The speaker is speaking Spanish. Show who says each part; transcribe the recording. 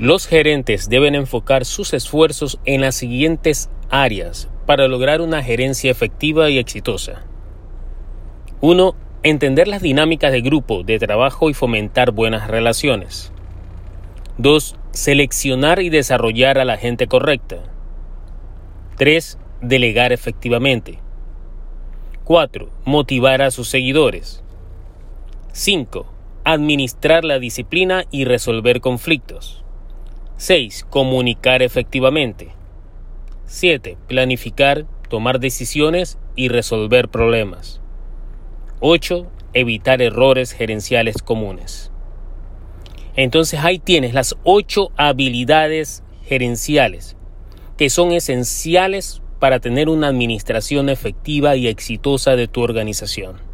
Speaker 1: Los gerentes deben enfocar sus esfuerzos en las siguientes áreas para lograr una gerencia efectiva y exitosa. 1. Entender las dinámicas de grupo, de trabajo y fomentar buenas relaciones. 2. Seleccionar y desarrollar a la gente correcta. 3. Delegar efectivamente. 4. Motivar a sus seguidores. 5. Administrar la disciplina y resolver conflictos. 6. Comunicar efectivamente. 7. Planificar, tomar decisiones y resolver problemas. 8. Evitar errores gerenciales comunes. Entonces ahí tienes las 8 habilidades gerenciales que son esenciales para tener una administración efectiva y exitosa de tu organización.